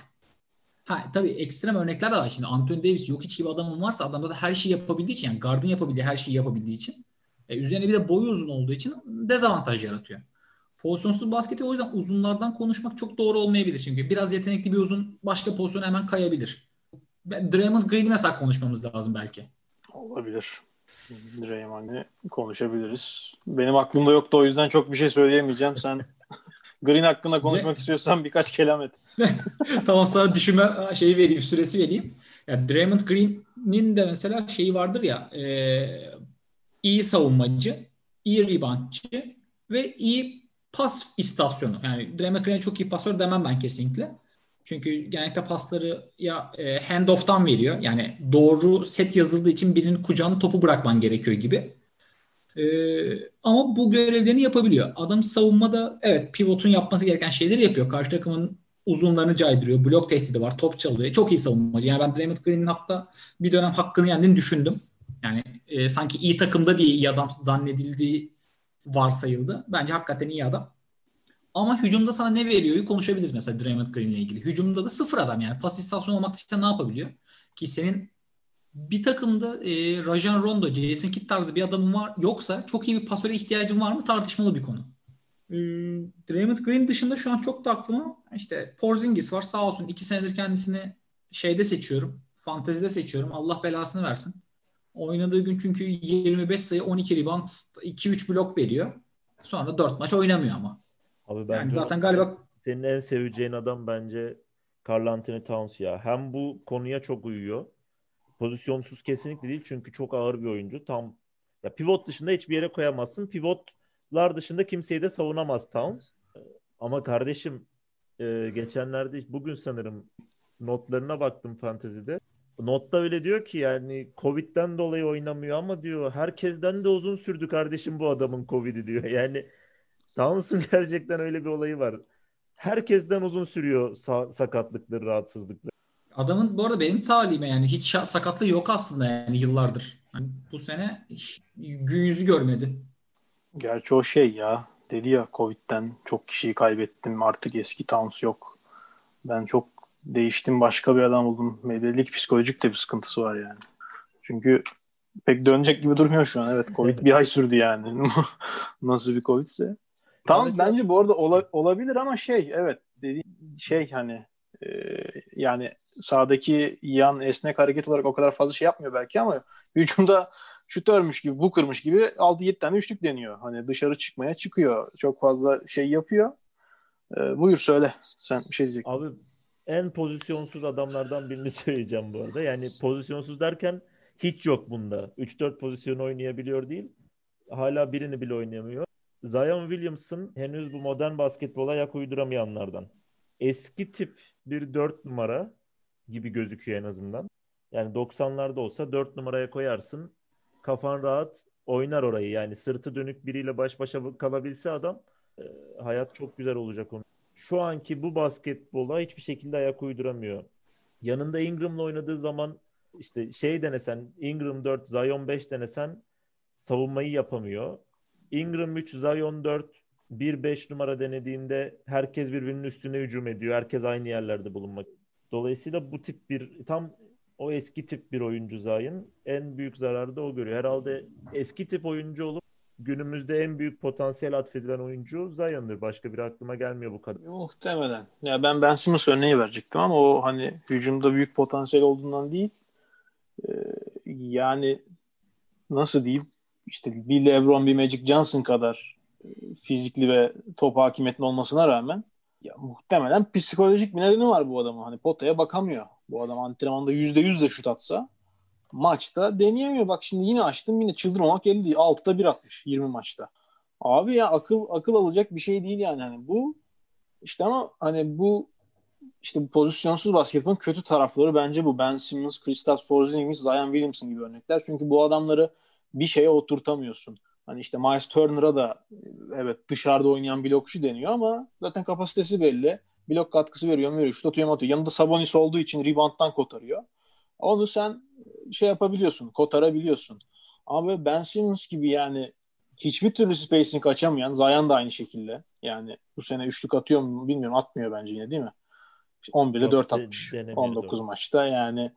Speaker 2: Ha, tabii ekstrem örnekler de var. Şimdi Anthony Davis yok hiç gibi adamın varsa adamda da her şeyi yapabildiği için yani gardın yapabildiği her şeyi yapabildiği için e, üzerine bir de boyu uzun olduğu için dezavantaj yaratıyor. Pozisyonsuz basketi o yüzden uzunlardan konuşmak çok doğru olmayabilir. Çünkü biraz yetenekli bir uzun başka pozisyona hemen kayabilir. Draymond Green'i mesela konuşmamız lazım belki.
Speaker 3: Olabilir. Draymond'ı konuşabiliriz. Benim aklımda yoktu o yüzden çok bir şey söyleyemeyeceğim. Sen Green hakkında konuşmak istiyorsan birkaç kelam et.
Speaker 2: tamam sana düşünme şeyi vereyim, süresi vereyim. Ya Draymond Green'in de mesela şeyi vardır ya e, iyi savunmacı, iyi reboundçı ve iyi pas istasyonu. Yani Draymond Green çok iyi pasör demem ben kesinlikle. Çünkü genellikle pasları ya e, handoff'tan veriyor. Yani doğru set yazıldığı için birinin kucağına topu bırakman gerekiyor gibi. E, ama bu görevlerini yapabiliyor. Adam savunmada evet pivotun yapması gereken şeyleri yapıyor. Karşı takımın uzunlarını caydırıyor. Blok tehdidi var. Top çalıyor. Çok iyi savunmacı. Yani ben Draymond Green'in hatta bir dönem hakkını yendiğini düşündüm. Yani e, sanki iyi takımda diye iyi adam zannedildiği varsayıldı. Bence hakikaten iyi adam. Ama hücumda sana ne veriyor konuşabiliriz mesela Draymond Green ile ilgili. Hücumda da sıfır adam yani. Pas istasyonu olmak için ne yapabiliyor? Ki senin bir takımda e, Rajan Rondo, Jason Kidd tarzı bir adamın var yoksa çok iyi bir pasöre ihtiyacın var mı tartışmalı bir konu. E, Draymond Green dışında şu an çok da aklıma işte Porzingis var sağ olsun iki senedir kendisini şeyde seçiyorum. Fantezide seçiyorum. Allah belasını versin. Oynadığı gün çünkü 25 sayı 12 rebound 2-3 blok veriyor. Sonra 4 maç oynamıyor ama.
Speaker 1: Abi bence
Speaker 2: Yani zaten galiba
Speaker 1: senin en seveceğin adam bence Karl Anthony Towns ya. Hem bu konuya çok uyuyor. Pozisyonsuz kesinlikle değil çünkü çok ağır bir oyuncu. Tam ya pivot dışında hiçbir yere koyamazsın. Pivotlar dışında kimseyi de savunamaz Towns. Ama kardeşim e, geçenlerde bugün sanırım notlarına baktım fantezide. Notta öyle diyor ki yani Covid'den dolayı oynamıyor ama diyor herkesten de uzun sürdü kardeşim bu adamın Covid'i diyor. Yani Towns'un gerçekten öyle bir olayı var. Herkesten uzun sürüyor sa- sakatlıkları, rahatsızlıkları.
Speaker 2: adamın bu arada benim talihime yani hiç şa- sakatlığı yok aslında yani yıllardır. Hani bu sene hiç gün yüzü görmedi.
Speaker 3: Gerçi o şey ya. Dedi ya Covid'den çok kişiyi kaybettim. Artık eski Towns yok. Ben çok değiştim. Başka bir adam oldum. Belli ki psikolojik de bir sıkıntısı var yani. Çünkü pek dönecek gibi durmuyor şu an. Evet Covid bir ay sürdü yani. Nasıl bir Covid'se. Towns
Speaker 1: Mesela-
Speaker 3: bence bu arada ola- olabilir ama şey evet dediğin şey hani e, yani sahadaki yan esnek hareket olarak o kadar fazla şey yapmıyor belki ama hücumda şutörmüş gibi, bu kırmış gibi 6-7 tane üçlük deniyor. Hani dışarı çıkmaya çıkıyor. Çok fazla şey yapıyor. E, buyur söyle. Sen bir şey diyecektin.
Speaker 1: Abi en pozisyonsuz adamlardan birini söyleyeceğim bu arada. Yani pozisyonsuz derken hiç yok bunda. 3-4 pozisyon oynayabiliyor değil. Hala birini bile oynayamıyor. Zion Williamson henüz bu modern basketbola ayak uyduramayanlardan. Eski tip bir 4 numara gibi gözüküyor en azından. Yani 90'larda olsa 4 numaraya koyarsın. Kafan rahat oynar orayı. Yani sırtı dönük biriyle baş başa kalabilse adam e, hayat çok güzel olacak onun. Şu anki bu basketbola hiçbir şekilde ayak uyduramıyor. Yanında Ingram'la oynadığı zaman işte şey denesen Ingram 4, Zion 5 denesen savunmayı yapamıyor. Ingram 3, Zion 4, 1-5 numara denediğinde herkes birbirinin üstüne hücum ediyor. Herkes aynı yerlerde bulunmak. Dolayısıyla bu tip bir tam o eski tip bir oyuncu Zion en büyük zararı da o görüyor. Herhalde eski tip oyuncu olup günümüzde en büyük potansiyel atfedilen oyuncu Zion'dır. Başka bir aklıma gelmiyor bu kadar.
Speaker 3: Muhtemelen. Ya ben Ben Simmons örneği verecektim ama o hani hücumda büyük potansiyel olduğundan değil. Ee, yani nasıl diyeyim? İşte bir LeBron, bir Magic Johnson kadar e, fizikli ve top hakimiyetli olmasına rağmen ya muhtemelen psikolojik bir nedeni var bu adamın. Hani potaya bakamıyor. Bu adam antrenmanda %100 de şut atsa maçta deneyemiyor. Bak şimdi yine açtım yine çıldırmamak elde değil. 6'da 1 atmış 20 maçta. Abi ya akıl akıl alacak bir şey değil yani. Hani bu işte ama hani bu işte bu pozisyonsuz basketbolun kötü tarafları bence bu. Ben Simmons, Kristaps Porzingis, Zion Williamson gibi örnekler. Çünkü bu adamları bir şeye oturtamıyorsun. Hani işte Miles Turner'a da evet dışarıda oynayan blokçu deniyor ama zaten kapasitesi belli. Blok katkısı veriyor, veriyor, şut atıyor, atıyor. Yanında Sabonis olduğu için rebounddan kotarıyor. Onu sen şey yapabiliyorsun, kotarabiliyorsun. Ama Ben Simmons gibi yani hiçbir türlü spacing açamayan Zion da aynı şekilde. Yani bu sene üçlük atıyor mu bilmiyorum. Atmıyor bence yine değil mi? 11'de
Speaker 1: Yok,
Speaker 3: 4
Speaker 1: de-
Speaker 3: atmış.
Speaker 1: denemiyor,
Speaker 3: 19
Speaker 1: doğru.
Speaker 3: maçta yani.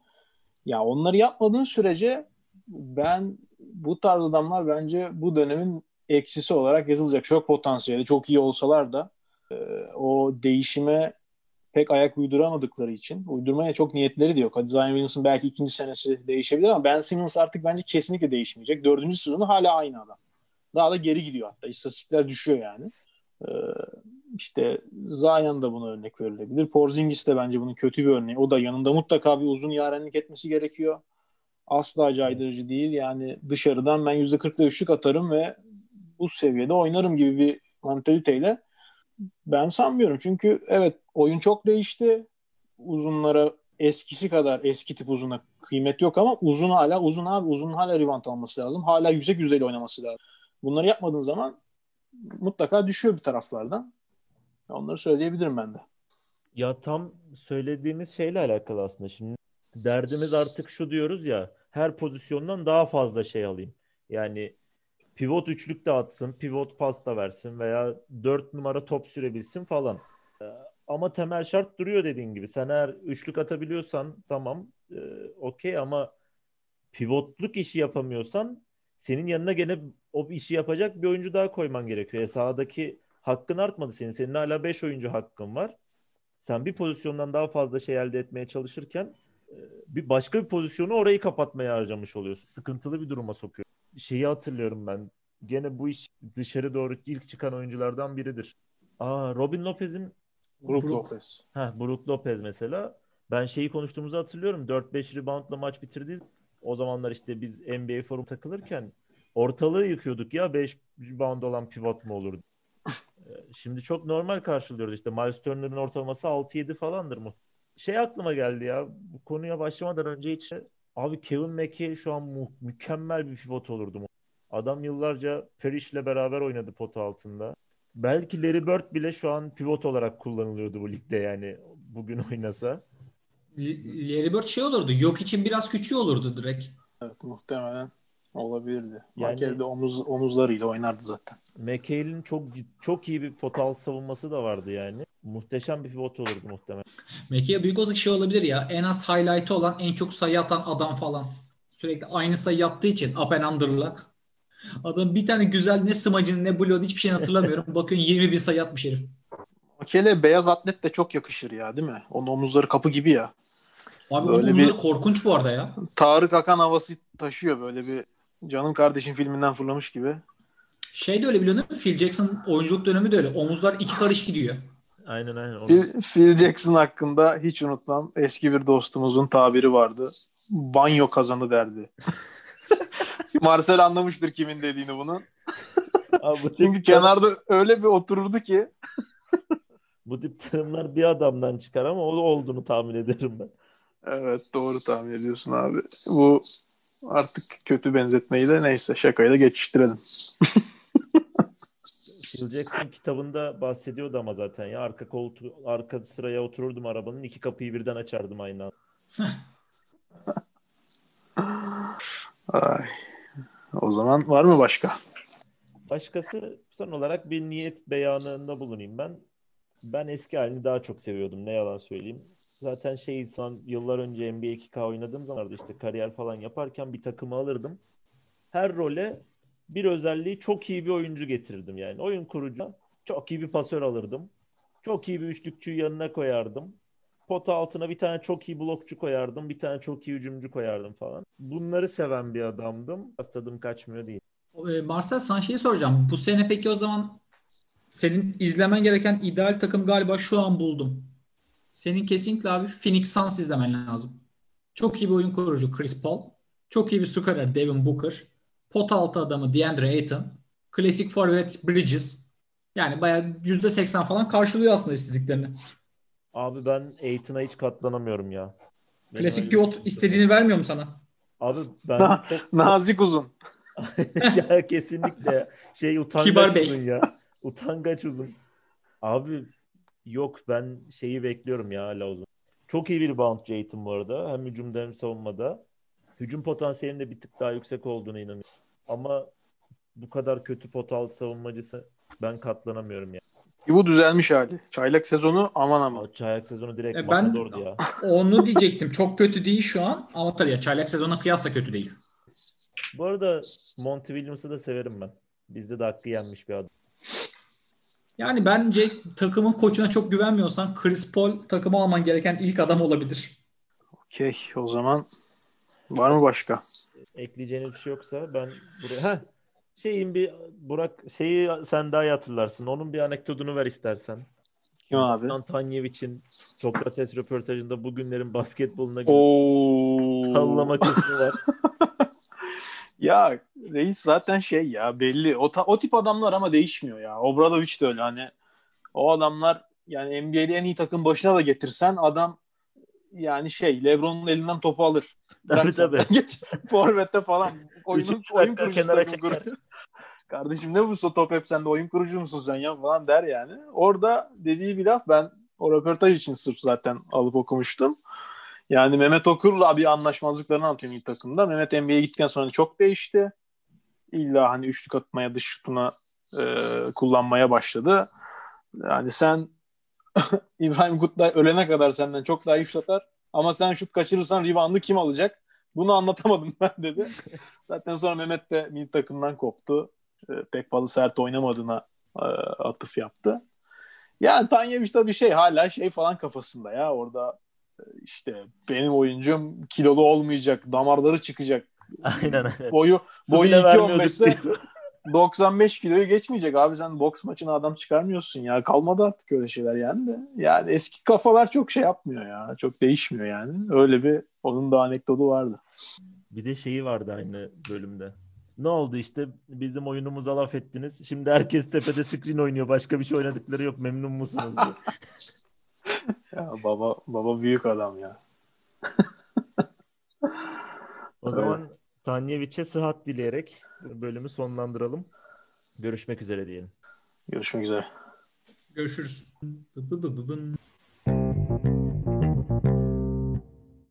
Speaker 3: Ya onları yapmadığın sürece ben bu tarz adamlar bence bu dönemin eksisi olarak yazılacak. Çok potansiyeli, çok iyi olsalar da e, o değişime pek ayak uyduramadıkları için uydurmaya çok niyetleri de yok. Hadi Zion Williamson belki ikinci senesi değişebilir ama Ben Simmons artık bence kesinlikle değişmeyecek. Dördüncü sezonu hala aynı adam. Daha da geri gidiyor hatta. İstatistikler düşüyor yani. Ee, işte Zion da buna örnek verilebilir. Porzingis de bence bunun kötü bir örneği. O da yanında mutlaka bir uzun yarenlik etmesi gerekiyor. Asla caydırıcı değil. Yani dışarıdan ben %40'la üçlük atarım ve bu seviyede oynarım gibi bir mantaliteyle ben sanmıyorum. Çünkü evet oyun çok değişti. Uzunlara eskisi kadar eski tip uzuna kıymet yok ama uzun hala uzun abi. Uzun hala rebound alması lazım. Hala yüksek yüzdeli oynaması lazım. Bunları yapmadığın zaman mutlaka düşüyor bir taraflardan. Onları söyleyebilirim ben de.
Speaker 1: Ya tam söylediğimiz şeyle alakalı aslında. Şimdi derdimiz artık şu diyoruz ya her pozisyondan daha fazla şey alayım. Yani pivot üçlük de atsın, pivot pas da versin veya dört numara top sürebilsin falan. Ee, Ama temel şart duruyor dediğin gibi. Sen eğer üçlük atabiliyorsan tamam e, okey ama pivotluk işi yapamıyorsan senin yanına gene o işi yapacak bir oyuncu daha koyman gerekiyor. E sahadaki hakkın artmadı senin. Senin hala 5 oyuncu hakkın var. Sen bir pozisyondan daha fazla şey elde etmeye çalışırken bir başka bir pozisyonu orayı kapatmaya harcamış oluyorsun. Sıkıntılı bir duruma sokuyor. Şeyi hatırlıyorum ben. Gene bu iş dışarı doğru ilk çıkan oyunculardan biridir. Aa Robin Lopez'in
Speaker 3: Brook
Speaker 2: Brook.
Speaker 3: Lopez.
Speaker 1: Ha Brook Lopez mesela. Ben şeyi konuştuğumuzu hatırlıyorum. 4-5 reboundla maç bitirdi. O zamanlar işte biz NBA forum takılırken ortalığı yıkıyorduk ya 5 rebound olan pivot mu olur? Ee, Şimdi çok normal karşılıyoruz işte Miles Turner'ın ortalaması 6-7 falandır mı? Şey aklıma geldi ya bu konuya başlamadan önce hiç abi Kevin McHale şu an mu- mükemmel bir pivot olurdu mu? Adam yıllarca Parrish'le beraber oynadı pota altında. Belki Larry Bird bile şu an pivot olarak kullanılıyordu bu ligde yani bugün oynasa.
Speaker 2: Larry Bird şey olurdu. Yok için biraz küçüğü olurdu direkt.
Speaker 3: Evet muhtemelen olabilirdi.
Speaker 1: Yani-
Speaker 3: Yani... omuz, omuzlarıyla oynardı zaten.
Speaker 1: McHale'in çok çok iyi bir pota altı savunması da vardı yani. Muhteşem bir pivot olurdu muhtemelen.
Speaker 2: Meki'ye büyük olacak şey olabilir ya. En az highlight'ı olan en çok sayı atan adam falan. Sürekli aynı sayı attığı için up and under'la. Adam bir tane güzel ne smacını ne bloğunu hiçbir şeyini hatırlamıyorum. Bakıyorsun 20 bin sayı atmış herif.
Speaker 3: Makele beyaz atlet de çok yakışır ya değil mi? Onun omuzları kapı gibi ya.
Speaker 2: Abi
Speaker 3: Böyle
Speaker 2: onun
Speaker 3: bir...
Speaker 2: korkunç bu arada ya.
Speaker 3: Tarık Akan havası taşıyor böyle bir canım kardeşim filminden fırlamış gibi.
Speaker 2: Şey de öyle biliyor musun? Phil Jackson oyunculuk dönemi de öyle. Omuzlar iki karış gidiyor.
Speaker 1: Aynen aynen.
Speaker 3: Phil, Phil Jackson hakkında hiç unutmam eski bir dostumuzun tabiri vardı. Banyo kazanı derdi. Marcel anlamıştır kimin dediğini bunun.
Speaker 1: Abi bu tip,
Speaker 3: Çünkü kenarda öyle bir otururdu ki
Speaker 1: bu tip tanımlar bir adamdan çıkar ama o olduğunu tahmin ederim ben.
Speaker 3: Evet doğru tahmin ediyorsun abi. Bu artık kötü benzetmeyi de neyse şakayı da geçiştirelim.
Speaker 1: Phil Jackson kitabında bahsediyordu ama zaten ya arka koltuğu arka sıraya otururdum arabanın iki kapıyı birden açardım aynı anda.
Speaker 3: Ay. O zaman var mı başka?
Speaker 1: Başkası son olarak bir niyet beyanında bulunayım ben. Ben eski halini daha çok seviyordum ne yalan söyleyeyim. Zaten şey insan yıllar önce NBA 2K oynadığım zaman işte kariyer falan yaparken bir takımı alırdım. Her role bir özelliği çok iyi bir oyuncu getirirdim yani. Oyun kurucu çok iyi bir pasör alırdım. Çok iyi bir üçlükçüyü yanına koyardım. Pota altına bir tane çok iyi blokçu koyardım. Bir tane çok iyi hücumcu koyardım falan. Bunları seven bir adamdım. Tadım kaçmıyor değil.
Speaker 2: Ee, Marcel sana şeyi soracağım. Bu sene peki o zaman senin izlemen gereken ideal takım galiba şu an buldum. Senin kesinlikle abi Phoenix Suns izlemen lazım. Çok iyi bir oyun kurucu Chris Paul. Çok iyi bir skorer Devin Booker. Pot altı adamı DeAndre Ayton. Klasik forvet Bridges. Yani bayağı %80 falan karşılıyor aslında istediklerini.
Speaker 1: Abi ben Aiton'a hiç katlanamıyorum ya.
Speaker 2: Klasik pivot istediğini vermiyor mu sana?
Speaker 1: Abi ben çok
Speaker 3: Nazik uzun.
Speaker 1: ya kesinlikle şey utangaç
Speaker 2: Kibar Bey.
Speaker 1: uzun ya. Utangaç uzun. Abi yok ben şeyi bekliyorum ya hala uzun. Çok iyi bir reboundçı Aiton bu arada. Hem hücumda hem savunmada. Hücum potansiyelinin de bir tık daha yüksek olduğuna inanıyorum. Ama bu kadar kötü pot altı savunmacısı ben katlanamıyorum ya.
Speaker 3: Bu düzelmiş hali. Çaylak sezonu aman aman.
Speaker 1: O çayak sezonu direkt
Speaker 2: E ben-
Speaker 1: matadordu ya.
Speaker 2: Onu diyecektim. Çok kötü değil şu an. Ama tabii ya çaylak sezona kıyasla kötü değil.
Speaker 1: Bu arada Monty Williams'ı da severim ben. Bizde de hakkı yenmiş bir adam.
Speaker 2: Yani bence takımın koçuna çok güvenmiyorsan Chris Paul takımı alman gereken ilk adam olabilir.
Speaker 3: Okey o zaman var mı başka?
Speaker 1: ekleyeceğiniz bir şey yoksa ben buraya Heh, şeyin bir Burak şeyi sen daha iyi hatırlarsın. Onun bir anekdotunu ver istersen.
Speaker 3: Kim abi?
Speaker 1: Antonyevic'in Sokrates röportajında bugünlerin basketboluna sallama kısmı var.
Speaker 3: Ya reis zaten şey ya belli. O, ta- o tip adamlar ama değişmiyor ya. Obradoviç de öyle hani. O adamlar yani NBA'de en iyi takım başına da getirsen adam yani şey LeBron'un elinden topu alır.
Speaker 1: tabii tabii.
Speaker 3: Geç, Forvet'te falan. Oyunun, oyun kurucusu
Speaker 1: kenara çeker.
Speaker 3: Kardeşim ne bu top hep sende oyun kurucu musun sen ya falan der yani. Orada dediği bir laf ben o röportaj için sırf zaten alıp okumuştum. Yani Mehmet Okur'la bir anlaşmazlıklarını anlatıyor ilk takımda. Mehmet NBA'ye gittikten sonra çok değişti. İlla hani üçlük atmaya dış şutuna e, kullanmaya başladı. Yani sen İbrahim Kutlay ölene kadar senden çok daha şut atar. Ama sen şut kaçırırsan ribandı kim alacak? Bunu anlatamadım ben dedi. Zaten sonra Mehmet de milli takımdan koptu. E, pek fazla sert oynamadığına e, atıf yaptı. Yani Tanyeviç tabii şey hala şey falan kafasında ya orada e, işte benim oyuncum kilolu olmayacak, damarları çıkacak.
Speaker 1: Aynen.
Speaker 3: Boyu boyu
Speaker 1: 2.15'se
Speaker 3: 95 kiloyu geçmeyecek abi sen boks maçına adam çıkarmıyorsun ya. Kalmadı artık öyle şeyler yani de. Yani eski kafalar çok şey yapmıyor ya. Çok değişmiyor yani. Öyle bir onun da anekdotu vardı.
Speaker 1: Bir de şeyi vardı aynı bölümde. Ne oldu işte bizim oyunumuza laf ettiniz. Şimdi herkes tepede screen oynuyor. Başka bir şey oynadıkları yok. Memnun musunuz? diye.
Speaker 3: Ya baba baba büyük adam ya.
Speaker 1: O zaman Tanyeviç'e sıhhat dileyerek bölümü sonlandıralım. Görüşmek üzere diyelim.
Speaker 3: Görüşmek üzere.
Speaker 2: Görüşürüz. Bı bı bı bı bın.